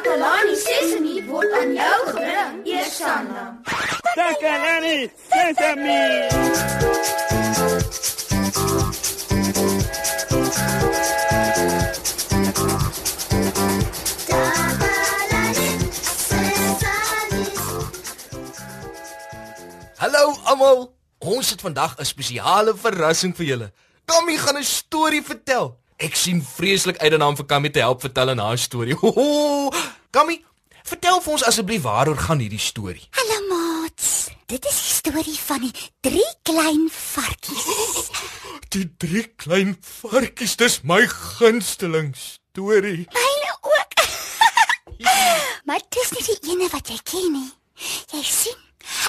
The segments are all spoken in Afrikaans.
Takalani Sesemi word aan jou gebring, Eersanna. Takalani Sesemi. Hallo almal. Ons het vandag 'n spesiale verrassing vir julle. Kammy gaan 'n storie vertel. Ek sien vreeslik uit daarna om vir Kammy te help vertel in haar storie. Kammy, vertel vir ons asseblief waaroor gaan hierdie storie? Hallo maats. Dit is die storie van die drie klein varkies. Die drie klein varkies, dis my gunsteling storie. Myne ook. maar dis nie die ene wat jy ken nie. Jy sien,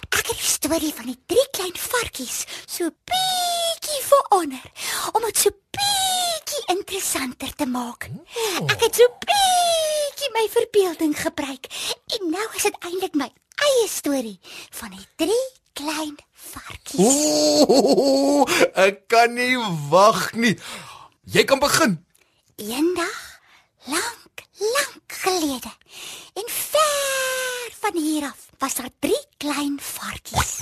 ek het die storie van die drie klein varkies so bietjie verander om dit so bietjie interessanter te maak. Ek het so bietjie my verbeelding gebruik en nou is dit eintlik my eie storie van die drie klein varkies. Ooh, ek kan nie wag nie. Jy kan begin. Eendag, lank, lank gelede, en ver van hier af, was daar drie klein varkies.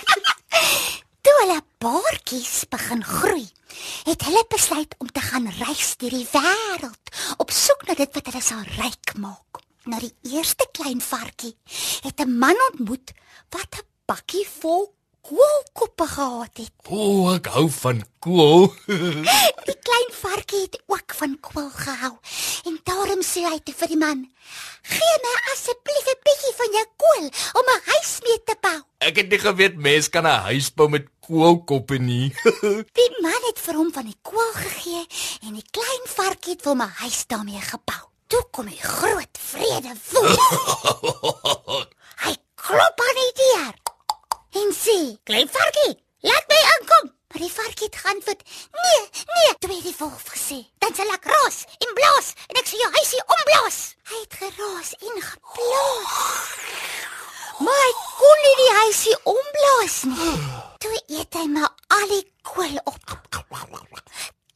Toe hulle baartjies begin groei, het hulle besluit om te gaan reis deur die wêreld dit wat hulle sal ryk maak. Na die eerste klein varkie het 'n man ontmoet wat 'n bakkie vol koolkoppe gehad het. O, oh, ek hou van kool. Die klein varkie het ook van kool gehou en daarom sê hy te vir die man: "Gee my asseblief 'n bietjie van jou kool om 'n huis mee te bou." Ek het nie geweet mens kan 'n huis bou met koolkoppe nie. Die man het vir hom van die kool gegee en die klein varkie het vir 'n huis daarmee gebou. Toe kom die groot vrede woel. hy klop aan die deur en sê: "Klein varkie, laat my inkom." Maar die varkie het geantwoord: "Nee, nee," toe het die wolf gesê. "Dan sal ek raas en blaas en ek sal jou huisie omblaas." Hy het geraas en geblaas. Maar hy kon nie die huisie omblaas nie. Toe eet hy maar al die kool op.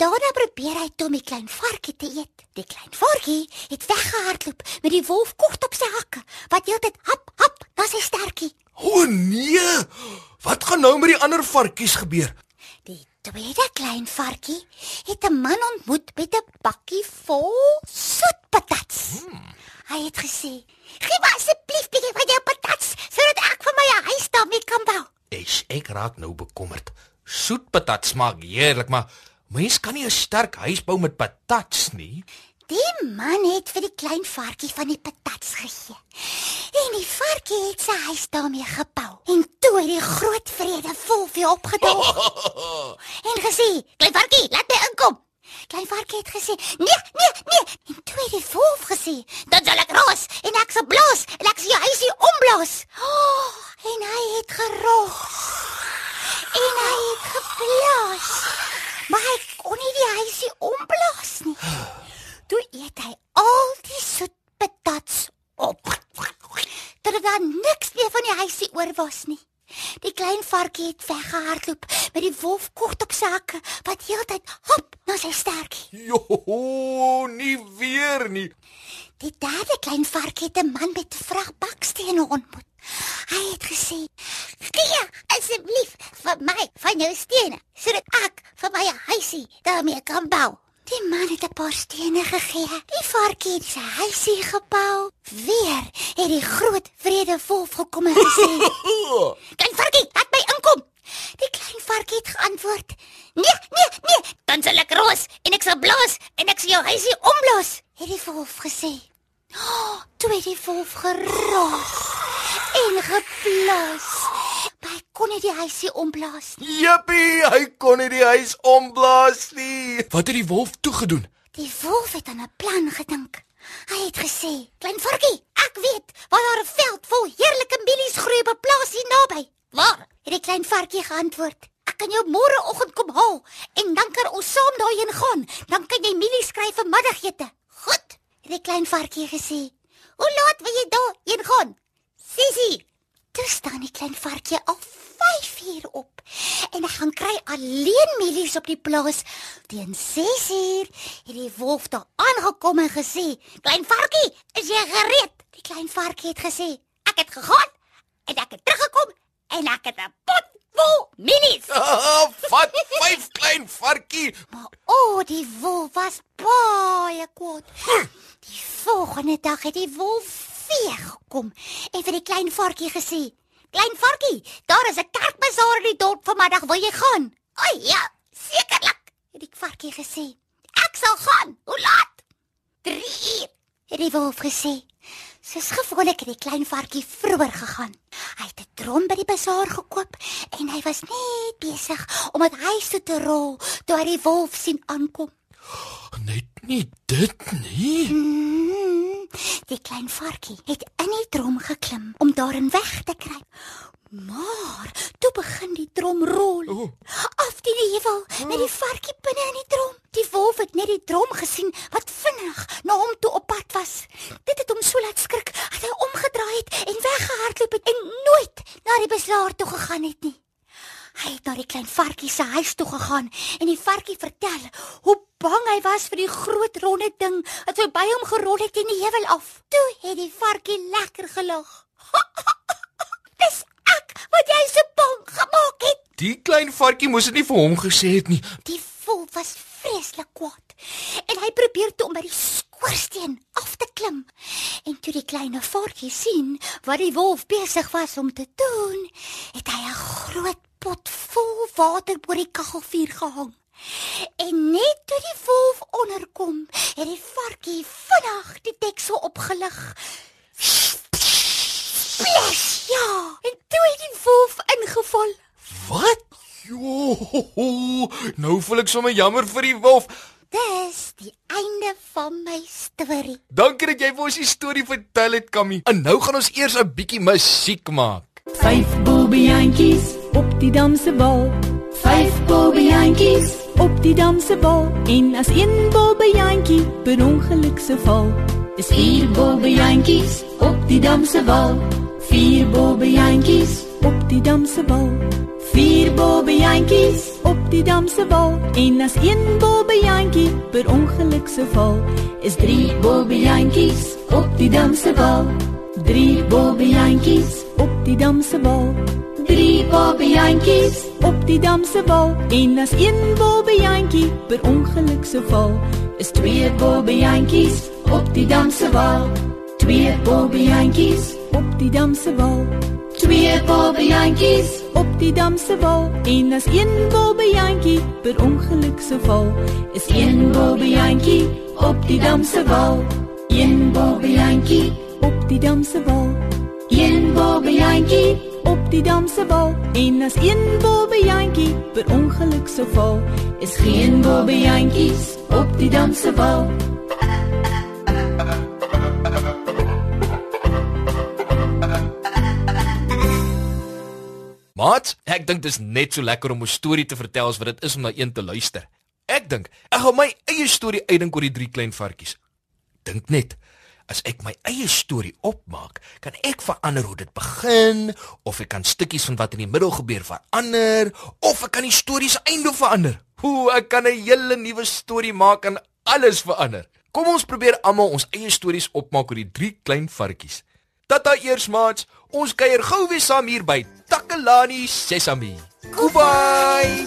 Daarna probeer hy toe die klein varkie te eet. Die klein varkie het weggehardloop met die wolf kort op sy hakke, wat heeltyd hap hap na sy stertjie. O oh, nee. Wat gaan nou met die ander varkies gebeur? Die tweede klein varkie het 'n man ontmoet met 'n bakkie vol soetpatats. Hmm. Hy het gesê: "Gee my asseblief bietjie van jou patats sodat ek vir my 'n huis daarmee bou." Ek raak nou bekommerd. Soet patat smaak heerlik, maar mens kan nie 'n sterk huis bou met patats nie. Die man het vir die klein varkie van die patats gegee. En die varkie het sy huis daarmee gebou. En toe het die groot vrede vol weer opgedaag. en gesê: "Klein varkie, laat my inkom." Klein varkie het gesê: "Nee, nee, nee." En toe het die wolf gesê: "Dan sal ek raas en ek sal blaas en ek sal jou huisie omblaas." Oh, en hy het geroog. En hy het geblaas. Maar hy kon nie die huisie omblaas nie. Toe eet hy al die soet patats op. Tot daar niks meer van die huisie oor was nie. Die klein varkie het weggehardloop met die wolf kort op sy hakke wat heeltyd hop na sy stertjie. Jo, nie weer nie. Die derde klein varkie het 'n man met 'n vrag bakstene ontmoet. Hy het gesê: "Gee asseblief vir my van jou stene sodat ek vir my 'n huisie daarmee kan bou." Die man het 'n paar stene gegee. Die varkie het sy huisie gebou. Weer het die groot vrede wolf gekom en gesê: "Klein varkie, laat my inkom." Die klein varkie het geantwoord: "Nee, nee, nee, dan sal ek roos en ek sal blaas en ek sal jou huisie omblaas." Het die wolf gesê. Oh, toe het die wolf geraas en geblaas. Kon nie die huisie omblaas nie. Jippie, hy kon nie die huis omblaas nie. Wat het die wolf toegedoen? Die wolf het aan 'n plan gedink. Hy het gesê: "Klein varkie, ek weet waar daar 'n veld vol heerlike mielies groei op 'n plaas hier naby." "Waar?" het die klein varkie geantwoord. "Ek kan jou môreoggend kom haal en dan kan ons saam daarheen gaan. Dan kan jy mielies kry vir middagete." "Goed," het die klein varkie gesê. "Hoe laat wil jy daarheen gaan?" "Sissie." Toe staan die klein varkie al 5uur op. En ek gaan kry alleen mielies op die plaas. Teen 6uur het die wolf daar aangekom en gesê: "Klein varkie, is jy gereed?" Die klein varkie het gesê: "Ek het gegaan en ek het teruggekom en ek het 'n pot vol mielies." Vat vyf klein varkie. Maar o, oh, die wolf was baie kwaad. Die volgende dag het die wolf weer gekom en vir die klein varkie gesê: "Klein varkie, daar is 'n kerkbazaar in die dorp vanmiddag, wil jy gaan?" "O ja, sekerlik," het die varkie gesê. "Ek sal gaan. Hoe laat?" "3 uur," het die wolf gesê. Soos gewoonlik het die klein varkie vroeër gegaan. Hy het 'n drom by die bazaar gekoop en hy was net besig om dit huis toe te rol toe hy die wolf sien aankom. Net nie dit nie. Mm, die klein varkie het in die drom geklim om daarin weg te kruip. Maar toe begin die drom rol. O. Af die heuwel met die varkie binne in die drom. Die wolf het net die drom gesien wat vinnig na hom toe op pad was. Dit het hom so laat skrik dat hy omgedraai het en weggehardloop het en nooit na die beslaer toe gegaan het nie. Hy het na die klein varkie se huis toe gegaan en die varkie vertel hoe bang hy was vir die groot ronde ding wat so by hom gerol het in die heuwel af. Toe het die varkie lekker gelag. Dis ek wat jy so bang gemaak het. Die klein varkie moes dit nie vir hom gesê het nie. Die wolf was vreeslik kwaad en hy probeer toe om by die skoorsteen af te klim. En toe die klein varkie sien wat die wolf besig was om te doen, het hy 'n groot pot vol water bo die kaggelvuur gehang. En net toe die wolf onderkom, het die varkie vinnig die deksel opgelig. Splash! Ja, en toe het die wolf ingeval. Wat? Jo, nou voel ek sommer jammer vir die wolf. Dis die einde van my storie. Dankie dat jy vir ons die storie vertel het, Kammy. En nou gaan ons eers 'n bietjie musiek maak. Vyf bobbejantjies op die dam se bal. Vyf bobbejantjies op die dam se bal. En as een bobbejantjie per ongeluk se val, is vier bobbejantjies op die dam se bal. Vier bobbejantjies op die dam se bal. Vier bobbejantjies op die dam se bal. En as een bobbejantjie per ongeluk se val, is drie bobbejantjies op die dam se bal. Drie bobbejantjies op die dam se bal. Drie bobbejantjies op die dam se bal. En as een bobbejantjie per ongeluk se val, is twee bobbejantjies op die dam se bal. Twee bobbejantjies op die dam se bal. Twee bobbejantjies op die dam se bal. En as een bobbejantjie per ongeluk se val, is een bobbejantjie op die dam se bal. Een bobbejantjie op die dam se bal. Een bobbejantjie op die dam se bal. En as een bobbejantjie per ongeluk se val, is geen bobbejantjies op die dam se bal. Maat, ek dink dis net so lekker om 'n storie te vertel as wat dit is om na een te luister. Ek dink ek gaan my eie storie uitdink oor die drie klein varkies. Dink net, as ek my eie storie opmaak, kan ek verander hoe dit begin of ek kan stukkies van wat in die middel gebeur verander of ek kan die storie se einde verander. Hoe ek kan 'n hele nuwe storie maak en alles verander. Kom ons probeer almal ons eie stories opmaak oor die drie klein varkies. Tata eers maats, ons kuier gou weer saam hier by Takalani Sesami. Goodbye.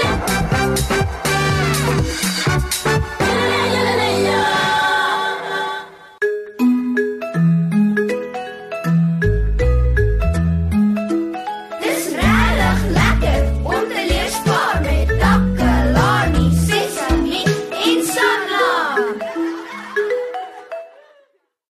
Yeah, yeah, yeah, yeah, yeah.